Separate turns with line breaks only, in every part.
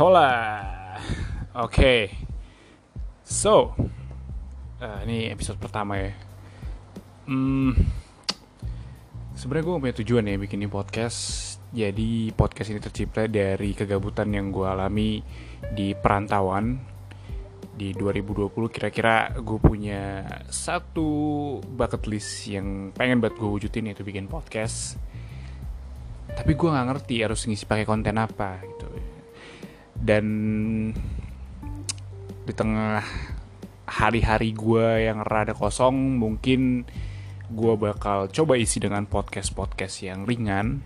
Hola. Oke. Okay. So, uh, ini episode pertama ya. Hmm, sebenarnya gue punya tujuan ya bikin ini podcast. Jadi podcast ini tercipta dari kegabutan yang gue alami di perantauan di 2020 kira-kira gue punya satu bucket list yang pengen buat gue wujudin yaitu bikin podcast tapi gue nggak ngerti harus ngisi pakai konten apa gitu dan di tengah hari-hari gue yang rada kosong mungkin gue bakal coba isi dengan podcast podcast yang ringan.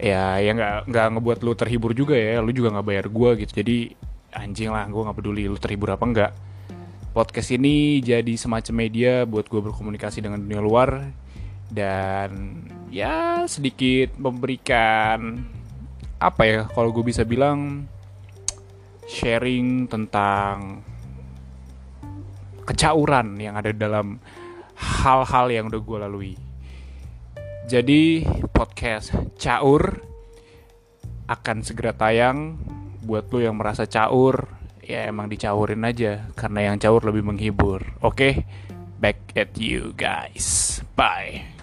Ya yang nggak nggak ngebuat lu terhibur juga ya lu juga nggak bayar gue gitu. Jadi anjing lah gue nggak peduli lu terhibur apa enggak podcast ini jadi semacam media buat gue berkomunikasi dengan dunia luar dan ya sedikit memberikan apa ya kalau gue bisa bilang sharing tentang kecauran yang ada dalam hal-hal yang udah gue lalui. Jadi podcast caur akan segera tayang. Buat lo yang merasa caur ya emang dicaurin aja karena yang caur lebih menghibur. Oke okay? back at you guys. Bye